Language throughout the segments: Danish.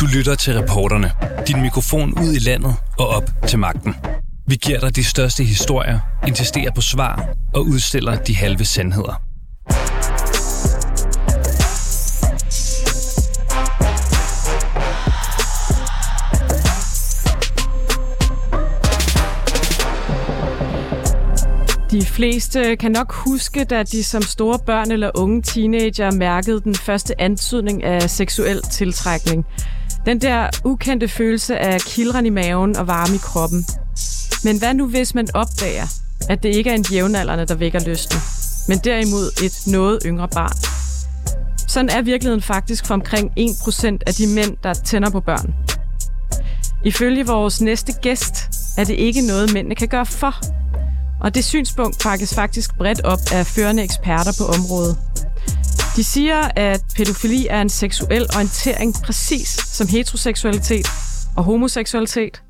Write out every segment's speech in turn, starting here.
Du lytter til reporterne. Din mikrofon ud i landet og op til magten. Vi giver dig de største historier, insisterer på svar og udstiller de halve sandheder. De fleste kan nok huske, da de som store børn eller unge teenager mærkede den første antydning af seksuel tiltrækning. Den der ukendte følelse af kildren i maven og varme i kroppen. Men hvad nu, hvis man opdager, at det ikke er en jævnaldrende, der vækker lysten, men derimod et noget yngre barn? Sådan er virkeligheden faktisk for omkring 1% af de mænd, der tænder på børn. Ifølge vores næste gæst er det ikke noget, mændene kan gøre for, og det synspunkt pakkes faktisk bredt op af førende eksperter på området. De siger, at pædofili er en seksuel orientering præcis som heteroseksualitet og homoseksualitet.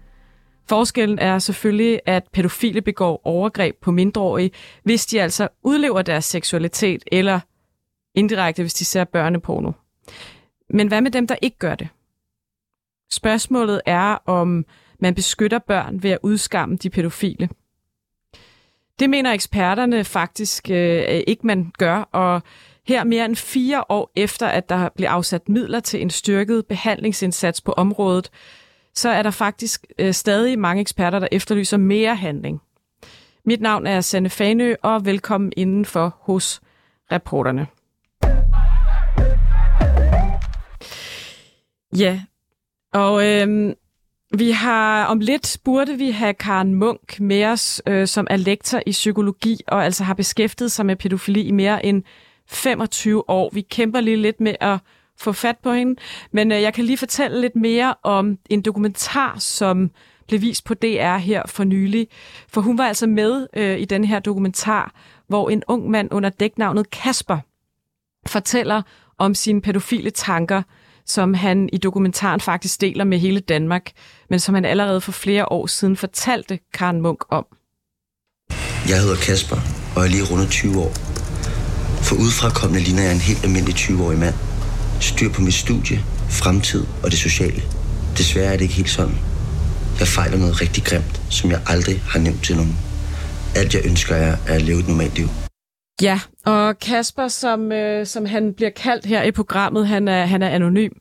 Forskellen er selvfølgelig, at pædofile begår overgreb på mindreårige, hvis de altså udlever deres seksualitet, eller indirekte, hvis de ser børneporno. Men hvad med dem, der ikke gør det? Spørgsmålet er, om man beskytter børn ved at udskamme de pædofile. Det mener eksperterne faktisk øh, ikke, man gør, og her mere end fire år efter, at der blev afsat midler til en styrket behandlingsindsats på området, så er der faktisk øh, stadig mange eksperter, der efterlyser mere handling. Mit navn er Sanne Fanø, og velkommen indenfor hos reporterne. Ja, og øh, vi har om lidt burde vi have Karen Munk med os, øh, som er lektor i psykologi og altså har beskæftiget sig med pædofili i mere end 25 år. Vi kæmper lige lidt med at få fat på hende, men øh, jeg kan lige fortælle lidt mere om en dokumentar, som blev vist på DR her for nylig. For hun var altså med øh, i den her dokumentar, hvor en ung mand under dæknavnet Kasper fortæller om sine pædofile tanker, som han i dokumentaren faktisk deler med hele Danmark, men som han allerede for flere år siden fortalte Karen Munk om. Jeg hedder Kasper, og er lige rundet 20 år. For udefrakommende ligner jeg en helt almindelig 20-årig mand. Styr på mit studie, fremtid og det sociale. Desværre er det ikke helt sådan. Jeg fejler noget rigtig grimt, som jeg aldrig har nævnt til nogen. Alt jeg ønsker er at leve et normalt liv. Ja, og Kasper, som, øh, som han bliver kaldt her i programmet, han er, han er anonym.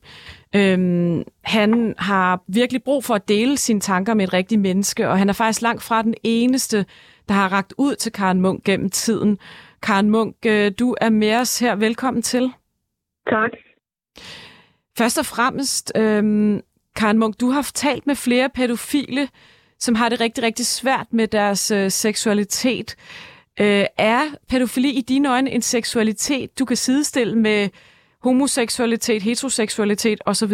Øhm, han har virkelig brug for at dele sine tanker med et rigtigt menneske, og han er faktisk langt fra den eneste, der har ragt ud til Karen Munk gennem tiden. Karen Munk, øh, du er med os her. Velkommen til. Tak. Først og fremmest, øhm, Karen Munk, du har talt med flere pædofile, som har det rigtig, rigtig svært med deres øh, seksualitet. Øh, er pædofili i dine øjne en seksualitet, du kan sidestille med homoseksualitet, heteroseksualitet osv.?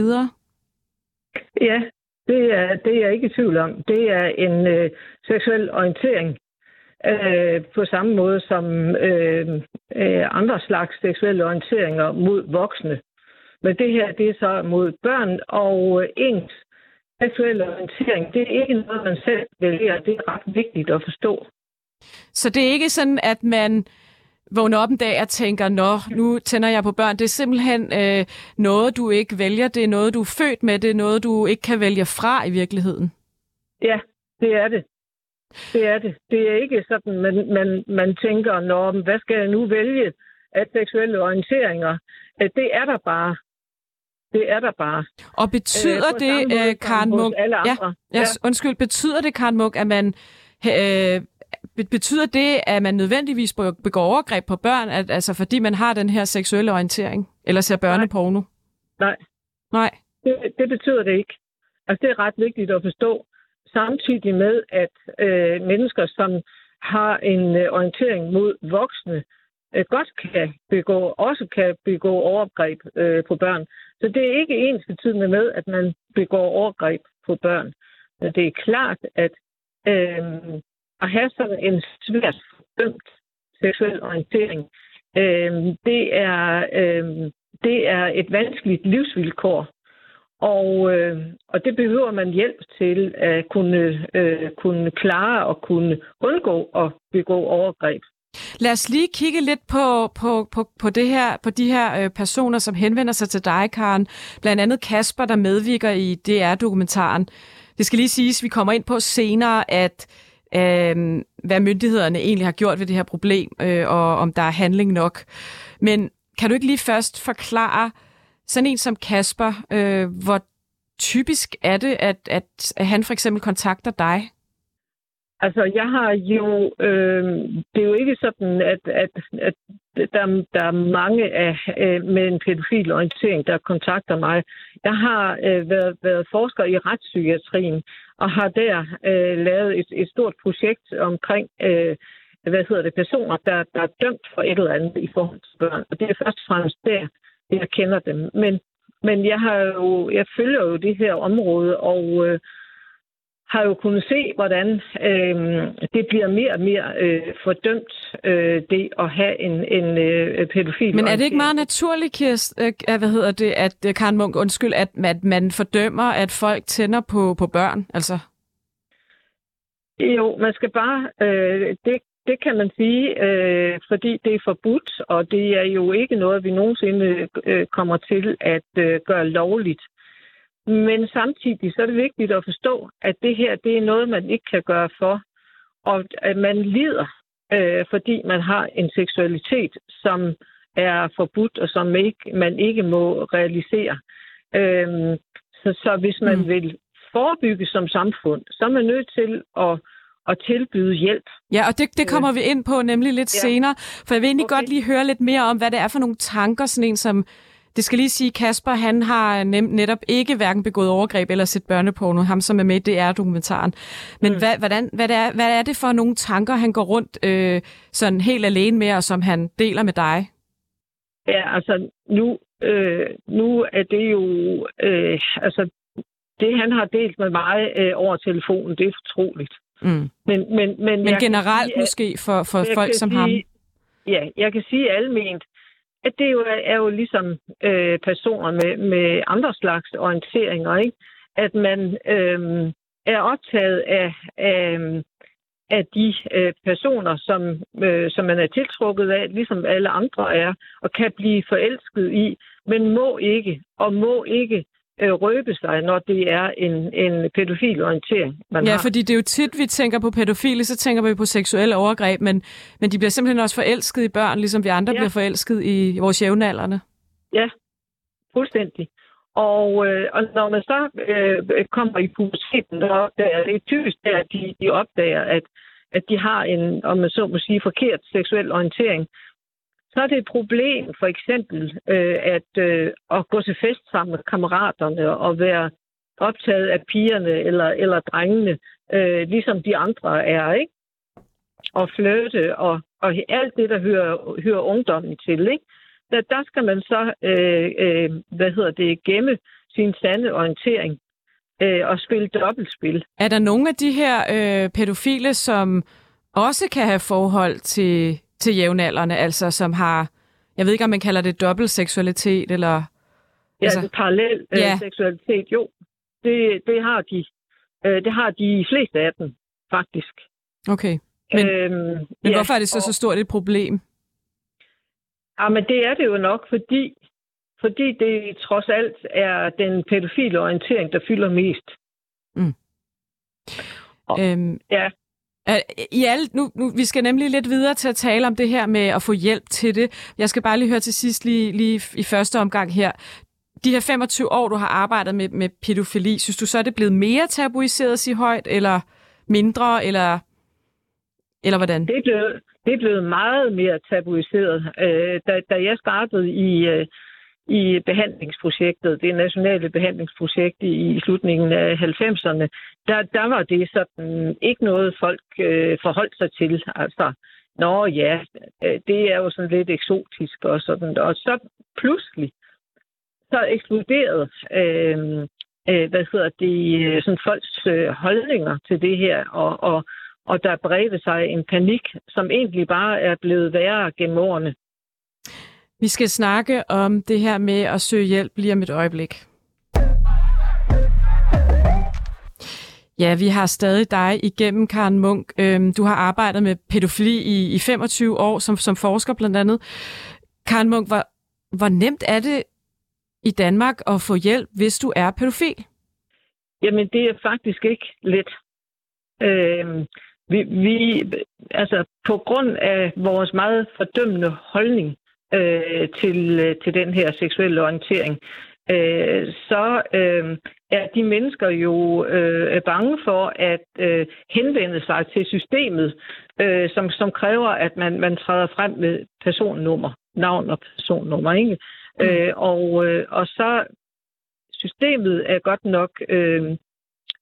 Ja, det er, det er jeg ikke i tvivl om. Det er en øh, seksuel orientering øh, på samme måde som øh, øh, andre slags seksuelle orienteringer mod voksne. Men det her, det er så mod børn, og øh, ens seksuelle orientering, det er ikke noget, man selv vælger. Det er ret vigtigt at forstå. Så det er ikke sådan, at man vågner op en dag og tænker, nå, nu tænder jeg på børn. Det er simpelthen øh, noget, du ikke vælger. Det er noget, du er født med. Det er noget, du ikke kan vælge fra i virkeligheden. Ja, det er det. Det er det. Det er ikke sådan, man, man, man tænker, nå, hvad skal jeg nu vælge af seksuelle orienteringer? Det er der bare. Det er der bare. Og betyder øh, det, øh, Karen Munk... Ja, ja, ja, undskyld, betyder det, Karen Munk, at man øh, Betyder det, at man nødvendigvis begår overgreb på børn, at, altså fordi man har den her seksuelle orientering, eller ser børneporno? Nej. Nej. Det, det betyder det ikke. Altså, det er ret vigtigt at forstå. Samtidig med, at øh, mennesker, som har en øh, orientering mod voksne, øh, godt kan begå, også kan begå overgreb øh, på børn. Så det er ikke ens betydende med, at man begår overgreb på børn. Men det er klart, at øh, at have sådan en svært fordømt seksuel orientering, øh, det, er, øh, det er et vanskeligt livsvilkår. Og, øh, og det behøver man hjælp til at kunne, øh, kunne klare og kunne undgå at begå overgreb. Lad os lige kigge lidt på, på, på, på, det her, på de her øh, personer, som henvender sig til dig, Karen. Blandt andet Kasper, der medvirker i DR-dokumentaren. Det skal lige siges, vi kommer ind på senere, at øh, hvad myndighederne egentlig har gjort ved det her problem, øh, og om der er handling nok. Men kan du ikke lige først forklare, sådan en som Kasper, øh, hvor typisk er det, at, at, han for eksempel kontakter dig? Altså, jeg har jo... Øh, det er jo ikke sådan, at, at, at der, der er mange af, øh, med en pædofil orientering, der kontakter mig. Jeg har øh, været, været forsker i retspsykiatrien, og har der øh, lavet et, et stort projekt omkring... Øh, hvad hedder det, personer, der, der er dømt for et eller andet i forhold til børn. Og det er først og fremmest der, jeg kender dem. Men, men jeg, har jo, jeg følger jo det her område, og øh, har jo kunnet se, hvordan øh, det bliver mere og mere øh, fordømt, øh, det at have en, en øh, pædofil. Men er det ikke meget naturligt, Kirst, øh, hvad hedder det, at øh, Karen Munk, undskyld, at, at man fordømmer, at folk tænder på, på børn? Altså? Jo, man skal bare... Øh, det, det kan man sige, øh, fordi det er forbudt, og det er jo ikke noget, vi nogensinde øh, kommer til at øh, gøre lovligt. Men samtidig så er det vigtigt at forstå, at det her det er noget, man ikke kan gøre for. Og at man lider, øh, fordi man har en seksualitet, som er forbudt, og som ikke, man ikke må realisere. Øh, så, så hvis man mm. vil forebygge som samfund, så er man nødt til at at tilbyde hjælp. Ja, og det, det kommer vi ind på nemlig lidt ja. senere, for jeg vil egentlig okay. godt lige høre lidt mere om, hvad det er for nogle tanker, sådan en som det skal lige sige, Kasper, han har netop ikke hverken begået overgreb eller set børneporno, ham som er med det er dokumentaren. Men mm. hvad, hvordan, hvad, det er, hvad er det for nogle tanker, han går rundt øh, sådan helt alene med, og som han deler med dig? Ja, altså nu, øh, nu er det jo, øh, altså det han har delt med mig øh, over telefonen, det er fortroligt. Mm. Men, men, men, men generelt sige, måske for, for folk som sige, ham? Ja, jeg kan sige alment, at det jo er, er jo ligesom øh, personer med, med andre slags orienteringer, ikke? At man øh, er optaget af, af, af de øh, personer, som, øh, som man er tiltrukket af, ligesom alle andre er, og kan blive forelsket i, men må ikke, og må ikke øh, røbe sig, når det er en, en pædofil orientering, man ja, har. fordi det er jo tit, vi tænker på pædofile, så tænker vi på seksuelle overgreb, men, men de bliver simpelthen også forelsket i børn, ligesom vi andre ja. bliver forelsket i vores jævnaldrende. Ja, fuldstændig. Og, øh, og når man så øh, kommer i puberteten, der opdager, det er typisk der, at de, de opdager, at, at de har en, om man så må sige, forkert seksuel orientering så er det et problem for eksempel øh, at, øh, at gå til fest sammen med kammeraterne og være optaget af pigerne eller, eller drengene, øh, ligesom de andre er, ikke? Og flirte og, og alt det, der hører, hører ungdommen til, ikke? Der, der skal man så, øh, øh, hvad hedder det, gemme sin sande orientering øh, og spille dobbeltspil. Er der nogle af de her øh, pædofile, som også kan have forhold til til jævnaldrende, altså som har, jeg ved ikke, om man kalder det dobbelt seksualitet, eller... Ja, altså, parallel øh, ja. seksualitet, jo. Det, det, har de. Øh, det har de fleste af dem, faktisk. Okay. Men, øhm, men ja, hvorfor er det så og, så stort et problem? Ja, men det er det jo nok, fordi, fordi det trods alt er den pædofile orientering, der fylder mest. Mm. Og, øhm, ja. Øh, I alle, nu, nu, vi skal nemlig lidt videre til at tale om det her med at få hjælp til det. Jeg skal bare lige høre til sidst, lige, lige i første omgang her. De her 25 år, du har arbejdet med, med pædofili, synes du så, er det blevet mere tabuiseret at sige højt, eller mindre, eller, eller hvordan? Det er, blevet, det er blevet meget mere tabuiseret. Øh, da, da jeg startede i, øh, i behandlingsprojektet, det nationale behandlingsprojekt i slutningen af 90'erne, der, der var det sådan ikke noget, folk øh, forholdt sig til. Altså, nå ja, øh, det er jo sådan lidt eksotisk og sådan. Og så pludselig, så eksploderede øh, øh, hvad hedder det, øh, sådan folks øh, holdninger til det her, og, og, og der bredte sig en panik, som egentlig bare er blevet værre gennem årene. Vi skal snakke om det her med at søge hjælp lige om et øjeblik. Ja, vi har stadig dig igennem, Karen Munk. Øhm, du har arbejdet med pædofili i, i 25 år som, som forsker blandt andet. Karen Munk, hvor, hvor nemt er det i Danmark at få hjælp, hvis du er pædofil? Jamen, det er faktisk ikke let. Øh, vi, vi, altså, på grund af vores meget fordømmende holdning øh, til, til den her seksuelle orientering, øh, så øh, er de mennesker jo øh, bange for at øh, henvende sig til systemet, øh, som, som kræver, at man, man træder frem med personnummer, navn og personnummer. Ikke? Mm. Øh, og, øh, og så systemet er godt nok øh,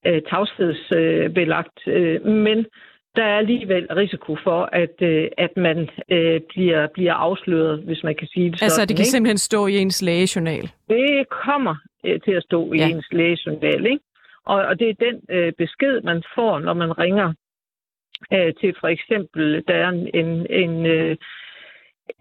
øh, tavshedsbelagt, øh, men der er alligevel risiko for, at, øh, at man øh, bliver, bliver afsløret, hvis man kan sige det Altså, sådan, det kan ikke? simpelthen stå i ens lægejournal? Det kommer øh, til at stå i Ja. ens lægejournal, ikke? Og, og det er den øh, besked, man får, når man ringer øh, til for eksempel, der er en, en, en, øh,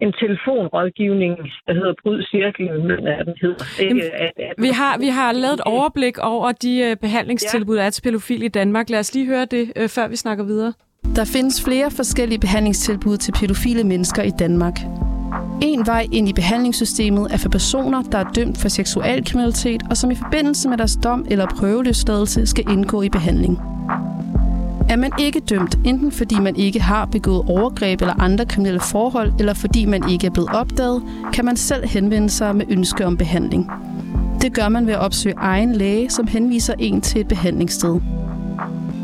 en telefonrådgivning, der hedder Bryd Cirklen, men er den hedder. Ikke, at, Vi har, vi har lavet et overblik over de øh, behandlingstilbud, der er til pædofil i Danmark. Lad os lige høre det, øh, før vi snakker videre. Der findes flere forskellige behandlingstilbud til pædofile mennesker i Danmark. En vej ind i behandlingssystemet er for personer, der er dømt for seksualkriminalitet og som i forbindelse med deres dom eller prøveløsladelse skal indgå i behandling. Er man ikke dømt, enten fordi man ikke har begået overgreb eller andre kriminelle forhold, eller fordi man ikke er blevet opdaget, kan man selv henvende sig med ønske om behandling. Det gør man ved at opsøge egen læge, som henviser en til et behandlingssted.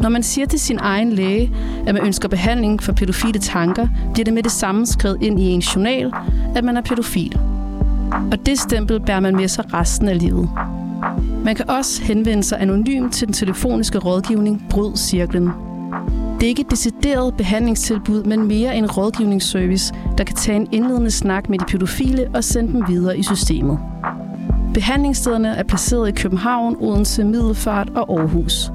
Når man siger til sin egen læge, at man ønsker behandling for pædofile tanker, bliver det med det samme skrevet ind i en journal, at man er pædofil. Og det stempel bærer man med sig resten af livet. Man kan også henvende sig anonymt til den telefoniske rådgivning Bryd Cirklen. Det er ikke et decideret behandlingstilbud, men mere en rådgivningsservice, der kan tage en indledende snak med de pædofile og sende dem videre i systemet. Behandlingsstederne er placeret i København, Odense, Middelfart og Aarhus.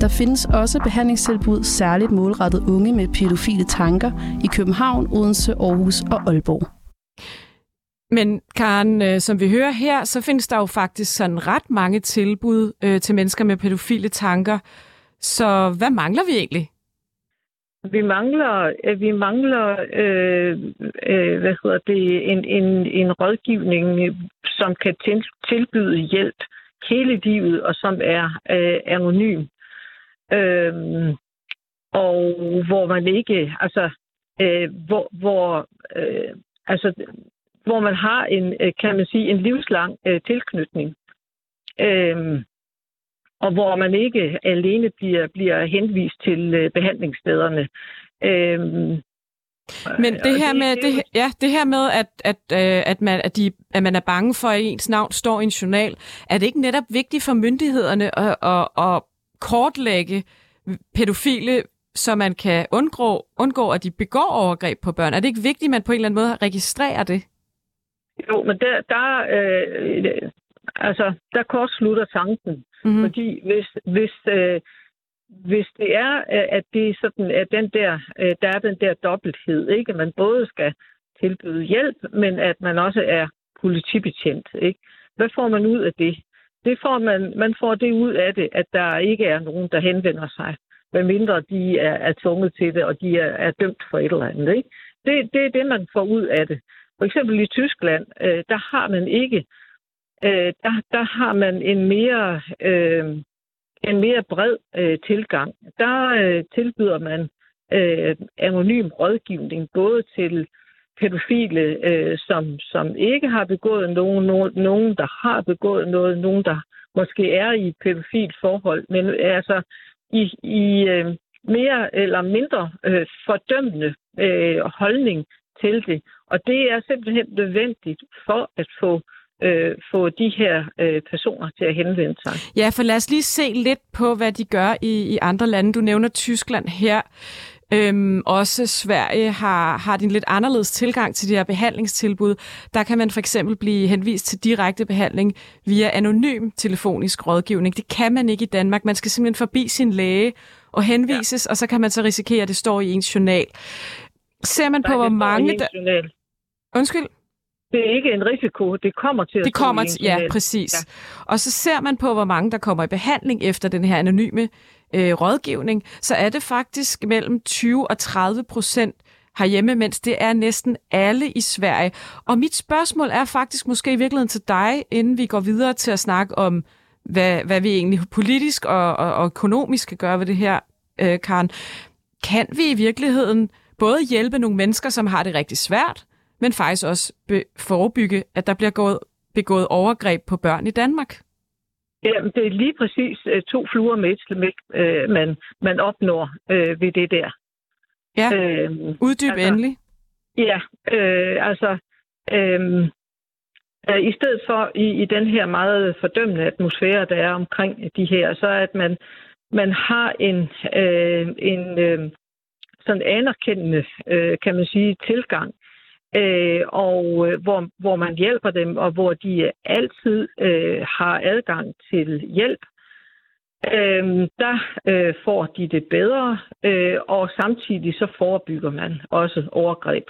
Der findes også behandlingstilbud særligt målrettet unge med pædofile tanker i København, Odense, Aarhus og Aalborg. Men Karen, øh, som vi hører her, så findes der jo faktisk sådan ret mange tilbud øh, til mennesker med pædofile tanker. Så hvad mangler vi egentlig? Vi mangler, øh, vi mangler øh, øh, hvad hedder det, en, en, en rådgivning, som kan tilbyde hjælp hele livet, og som er øh, anonym. Øh, og hvor man ikke, altså, øh, hvor, hvor, øh, altså, hvor man har en, øh, kan man sige, en livslang øh, tilknytning. Øh, og hvor man ikke alene bliver, bliver henvist til øh, behandlingsstederne. Øhm, Men det her med, det, ja, det her med at, at, øh, at, man, at, de, at man er bange for, at ens navn står i en journal, er det ikke netop vigtigt for myndighederne at, at, at kortlægge pædofile, så man kan undgå, undgå, at de begår overgreb på børn? Er det ikke vigtigt, at man på en eller anden måde registrerer det? Jo, men der, der, øh, altså, der kortslutter tanken. Mm-hmm. Fordi hvis, hvis, øh, hvis det er, øh, at det er sådan, at den der, øh, der er den der dobbelthed, ikke? At man både skal tilbyde hjælp, men at man også er politibetjent, ikke? Hvad får man ud af det? Det får man, man får det ud af det, at der ikke er nogen, der henvender sig, medmindre de er, er tvunget til det, og de er, er dømt for et eller andet, ikke? Det, det er det, man får ud af det. For eksempel i Tyskland, øh, der har man ikke, øh, der, der har man en mere, øh, en mere bred øh, tilgang. Der øh, tilbyder man øh, anonym rådgivning både til pædofile, øh, som, som ikke har begået nogen, nogen, nogen, der har begået noget, nogen, der måske er i et pædofilt forhold, men altså i, i øh, mere eller mindre øh, fordømmende øh, holdning til det. Og det er simpelthen nødvendigt for at få øh, få de her øh, personer til at henvende sig. Ja, for lad os lige se lidt på, hvad de gør i, i andre lande. Du nævner Tyskland her. Øhm, også Sverige har, har en lidt anderledes tilgang til de her behandlingstilbud. Der kan man for eksempel blive henvist til direkte behandling via anonym telefonisk rådgivning. Det kan man ikke i Danmark. Man skal simpelthen forbi sin læge og henvises, ja. og så kan man så risikere, at det står i ens journal. Ser man på, Nej, hvor står i mange... Der... Undskyld? Det er ikke en risiko. Det kommer til at Det kommer til, ja, præcis. Ja. Og så ser man på, hvor mange der kommer i behandling efter den her anonyme øh, rådgivning, så er det faktisk mellem 20 og 30 procent herhjemme, mens det er næsten alle i Sverige. Og mit spørgsmål er faktisk måske i virkeligheden til dig, inden vi går videre til at snakke om, hvad, hvad vi egentlig politisk og, og, og økonomisk kan gøre ved det her, øh, Karen. Kan vi i virkeligheden både hjælpe nogle mennesker, som har det rigtig svært, men faktisk også forebygge, at der bliver gået, begået overgreb på børn i Danmark? Ja, det er lige præcis uh, to fluer med et uh, man, man opnår uh, ved det der. Ja, uh, uddyb altså, endelig. Ja, uh, altså uh, uh, i stedet for i, i den her meget fordømmende atmosfære, der er omkring de her, så at man, man har en, uh, en uh, sådan anerkendende, uh, kan man sige, tilgang øh, og øh, hvor, hvor man hjælper dem, og hvor de altid øh, har adgang til hjælp. Øh, der øh, får de det bedre, øh, og samtidig så forebygger man også overgreb.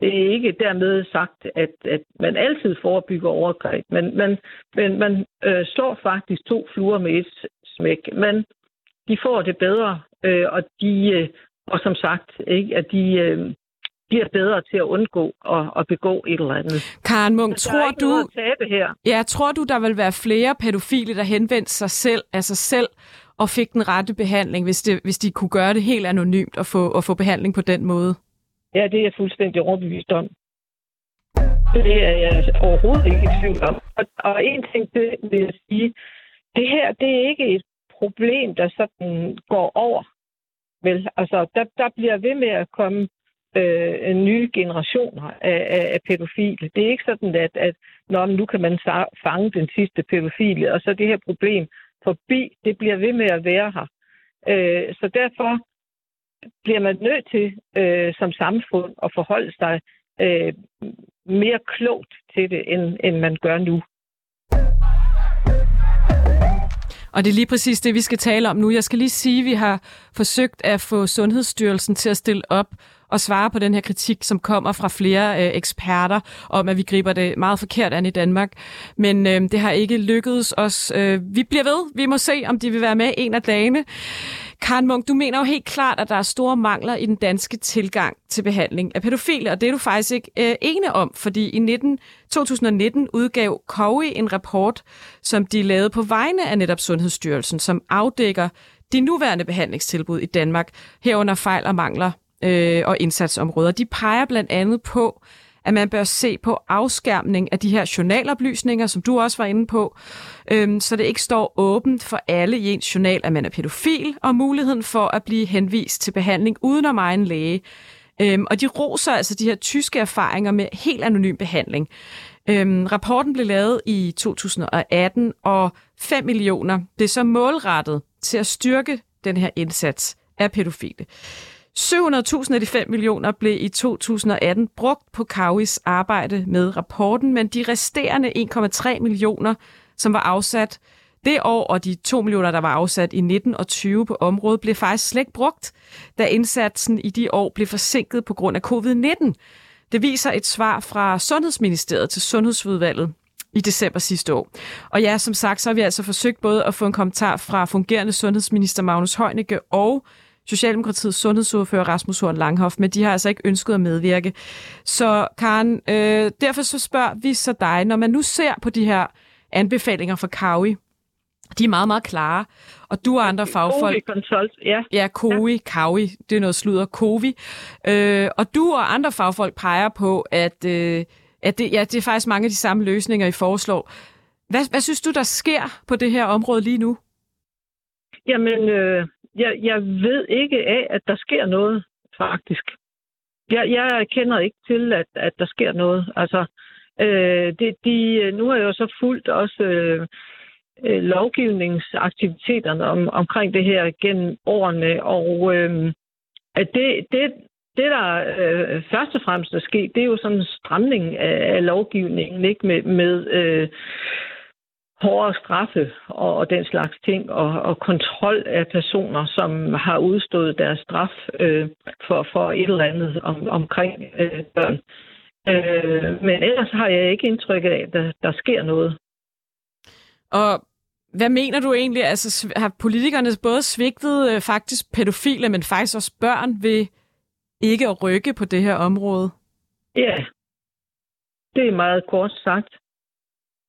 Det er ikke dermed sagt, at, at man altid forebygger overgreb, men man, men man øh, slår faktisk to fluer med et smæk. Men de får det bedre, øh, og de øh, og som sagt, ikke, at de, øh, bliver bedre til at undgå at, at begå et eller andet. Karen Munk, Så tror du... tabe her. Ja, tror du, der vil være flere pædofile, der henvendte sig selv, altså selv, og fik den rette behandling, hvis, det, hvis de kunne gøre det helt anonymt og få, og få behandling på den måde? Ja, det er jeg fuldstændig overbevist om. Det er jeg overhovedet ikke i tvivl om. Og, og en ting, det vil jeg sige, det her, det er ikke et problem, der sådan går over. Vel, altså, der, der bliver ved med at komme øh, nye generationer af, af, af pædofile. Det er ikke sådan, at, at når nu kan man fange den sidste pædofile, og så det her problem forbi, det bliver ved med at være her. Øh, så derfor bliver man nødt til øh, som samfund at forholde sig øh, mere klogt til det, end, end man gør nu. Og det er lige præcis det, vi skal tale om nu. Jeg skal lige sige, at vi har forsøgt at få Sundhedsstyrelsen til at stille op og svare på den her kritik, som kommer fra flere øh, eksperter om, at vi griber det meget forkert an i Danmark. Men øh, det har ikke lykkedes os. Øh, vi bliver ved. Vi må se, om de vil være med en af dagene. Karen Munk, du mener jo helt klart, at der er store mangler i den danske tilgang til behandling af pædofile, og det er du faktisk ikke øh, ene om, fordi i 19, 2019 udgav COWI en rapport, som de lavede på vegne af netop Sundhedsstyrelsen, som afdækker de nuværende behandlingstilbud i Danmark, herunder fejl og mangler øh, og indsatsområder. De peger blandt andet på, at man bør se på afskærmning af de her journaloplysninger, som du også var inde på, øhm, så det ikke står åbent for alle i ens journal, at man er pædofil, og muligheden for at blive henvist til behandling uden om egen læge. Øhm, og de roser altså de her tyske erfaringer med helt anonym behandling. Øhm, rapporten blev lavet i 2018, og 5 millioner blev så målrettet til at styrke den her indsats af pædofile. 700.000 af de 5 millioner blev i 2018 brugt på Kauis arbejde med rapporten, men de resterende 1,3 millioner, som var afsat det år, og de 2 millioner, der var afsat i 19 og 20 på området, blev faktisk slet ikke brugt, da indsatsen i de år blev forsinket på grund af covid-19. Det viser et svar fra Sundhedsministeriet til Sundhedsudvalget i december sidste år. Og ja, som sagt, så har vi altså forsøgt både at få en kommentar fra fungerende sundhedsminister Magnus Heunicke og Socialdemokratiets sundhedsordfører Rasmus Horn Langhoff, men de har altså ikke ønsket at medvirke. Så Karen, øh, derfor så spørger vi så dig, når man nu ser på de her anbefalinger fra Kaui, de er meget, meget klare. Og du og andre fagfolk... Consult, ja. Ja, COI, ja. Kaui, det er noget sludder, COVI. Øh, og du og andre fagfolk peger på, at, øh, at det, ja, det er faktisk mange af de samme løsninger, I foreslår. Hvad, hvad synes du, der sker på det her område lige nu? Jamen, øh, jeg, jeg ved ikke af, at der sker noget, faktisk. Jeg, jeg kender ikke til, at, at der sker noget. Altså, øh, det, de, nu har jeg jo så fulgt også øh, øh, lovgivningsaktiviteterne om, omkring det her gennem årene, og øh, at det, det, det, der øh, først og fremmest er sket, det er jo sådan en stramning af, af lovgivningen, ikke med, med øh, hårdere straffe og, og den slags ting, og, og kontrol af personer, som har udstået deres straf øh, for, for et eller andet om, omkring øh, børn. Øh, men ellers har jeg ikke indtryk af, at der, der sker noget. Og hvad mener du egentlig? Altså, har politikerne både svigtet øh, faktisk pædofile, men faktisk også børn ved ikke at rykke på det her område? Ja, det er meget kort sagt.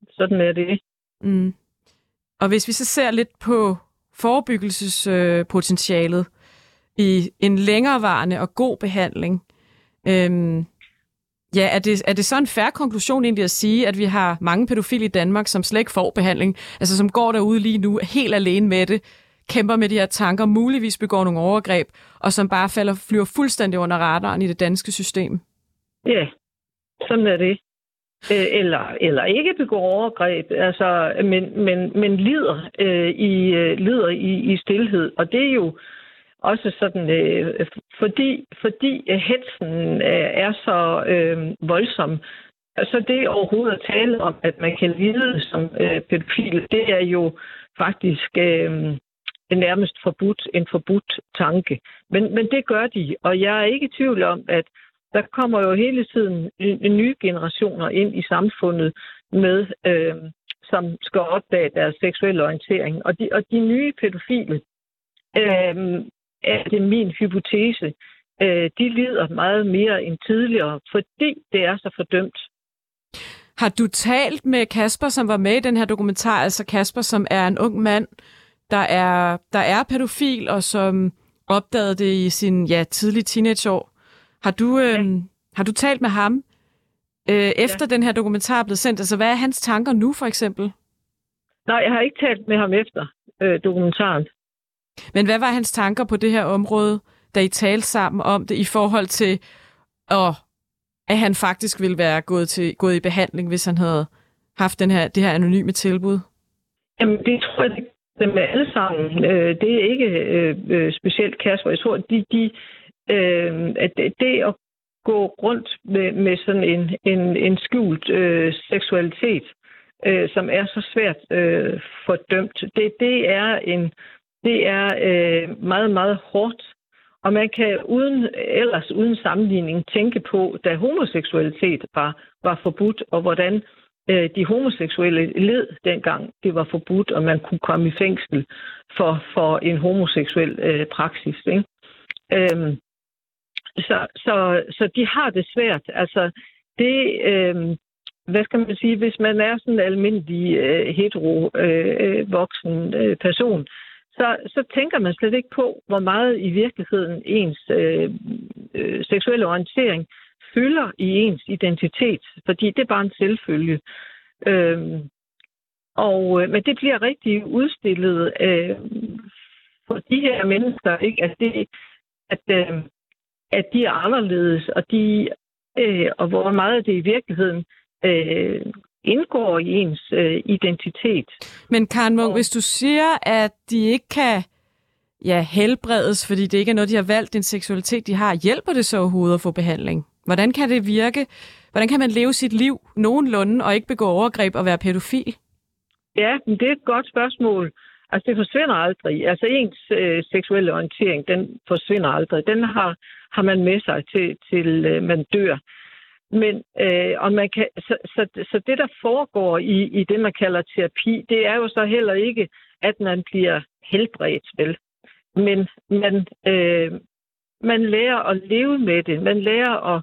Sådan er det. Mm. Og hvis vi så ser lidt på forebyggelsespotentialet øh, i en længerevarende og god behandling, øhm, Ja, er det, er det så en færre konklusion egentlig at sige, at vi har mange pædofile i Danmark, som slet ikke får behandling, altså som går derude lige nu helt alene med det, kæmper med de her tanker, muligvis begår nogle overgreb, og som bare falder, flyver fuldstændig under radaren i det danske system? Ja, sådan er det. Øh, eller, eller ikke begår overgreb, altså, men, men, men lider, øh, i, øh, lider i, i stillhed. Og det er jo også sådan, øh, fordi, fordi hetsen øh, er så øh, voldsom, så det overhovedet at tale om, at man kan lide som øh, pædofil, det er jo faktisk øh, nærmest forbudt, en forbudt tanke. Men, men det gør de, og jeg er ikke i tvivl om, at der kommer jo hele tiden nye generationer ind i samfundet med, øh, som skal opdage deres seksuelle orientering. Og de, og de nye pædofile, øh, er det min hypotese, øh, de lider meget mere end tidligere, fordi det er så fordømt. Har du talt med Kasper, som var med i den her dokumentar, altså Kasper, som er en ung mand, der er, der er pædofil, og som opdagede det i sin ja, tidlige teenageår. Har du, øh, ja. har du talt med ham, øh, efter ja. den her dokumentar er blevet sendt? Altså, hvad er hans tanker nu, for eksempel? Nej, jeg har ikke talt med ham efter øh, dokumentaren. Men hvad var hans tanker på det her område, da I talte sammen om det, i forhold til, åh, at han faktisk ville være gået, til, gået i behandling, hvis han havde haft den her, det her anonyme tilbud? Jamen, det tror jeg, det dem alle sammen. Øh, det er ikke øh, øh, specielt Kasper. Jeg tror, de, de, øh, at det, at gå rundt med, med sådan en, en, en skjult øh, seksualitet, øh, som er så svært øh, fordømt, det, det er en det er øh, meget, meget hårdt. Og man kan uden, ellers uden sammenligning tænke på, da homoseksualitet var, var forbudt, og hvordan øh, de homoseksuelle led dengang det var forbudt, og man kunne komme i fængsel for, for en homoseksuel øh, praksis. Ikke? Øhm, så, så, så de har det svært. Altså, det, øh, hvad skal man sige, hvis man er sådan en almindelig øh, hetero øh, øh voksen øh, person, så, så tænker man slet ikke på, hvor meget i virkeligheden ens øh, øh, seksuelle orientering fylder i ens identitet, fordi det er bare en selvfølge. Øh, og, øh, men det bliver rigtig udstillet øh, for de her mennesker, ikke? At, det, at, øh, at de er anderledes, og, de, øh, og hvor meget det i virkeligheden øh, indgår i ens øh, identitet. Men Karen Munk, og... hvis du siger, at de ikke kan ja, helbredes, fordi det ikke er noget, de har valgt, den seksualitet, de har, hjælper det så overhovedet at få behandling? Hvordan kan det virke? Hvordan kan man leve sit liv nogenlunde og ikke begå overgreb og være pædofil? Ja, det er et godt spørgsmål. Altså, det forsvinder aldrig. Altså, ens øh, seksuelle orientering, den forsvinder aldrig. Den har, har man med sig til, til øh, man dør. Men, øh, og man kan, så, så, så det, der foregår i, i det, man kalder terapi, det er jo så heller ikke, at man bliver helbredt, vel? Men man, øh, man lærer at leve med det. Man lærer at,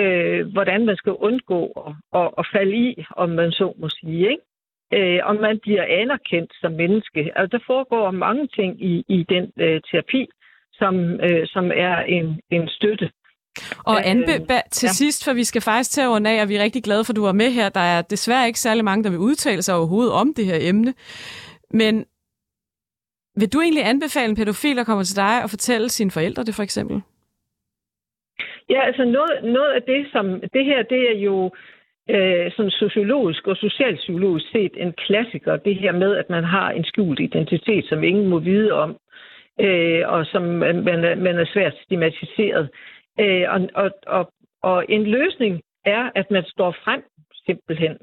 øh, hvordan man skal undgå at, at, at falde i, om man så må sige, ikke? Øh, og man bliver anerkendt som menneske. Altså, der foregår mange ting i, i den øh, terapi, som, øh, som er en, en støtte og øh, Anbe, til ja. sidst, for vi skal faktisk til at runde af, og vi er rigtig glade for, at du var med her. Der er desværre ikke særlig mange, der vil udtale sig overhovedet om det her emne. Men vil du egentlig anbefale en pædofil at komme til dig og fortælle sine forældre det for eksempel? Ja, altså noget, noget af det, som det her, det er jo øh, sådan sociologisk og socialpsykologisk set en klassiker, det her med, at man har en skjult identitet, som ingen må vide om, øh, og som man, man er svært stigmatiseret. Øh, og, og, og, og en løsning er, at man står frem simpelthen.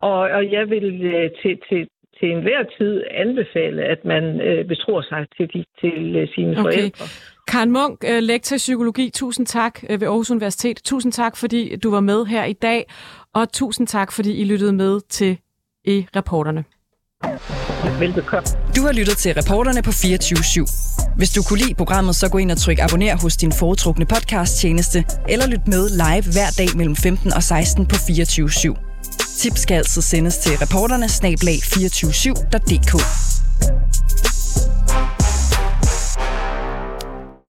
Og, og jeg vil øh, til, til, til enhver tid anbefale, at man øh, betror sig til, de, til øh, sine okay. forældre. Karen Munk, øh, lektor i psykologi, tusind tak øh, ved Aarhus Universitet. Tusind tak, fordi du var med her i dag, og tusind tak, fordi I lyttede med til i reporterne. Velbekomme. Du har lyttet til reporterne på 24 /7. Hvis du kunne lide programmet, så gå ind og tryk abonner hos din foretrukne podcast-tjeneste, eller lyt med live hver dag mellem 15 og 16 på 24 /7. Tips skal altså sendes til reporterne snablag 247.dk.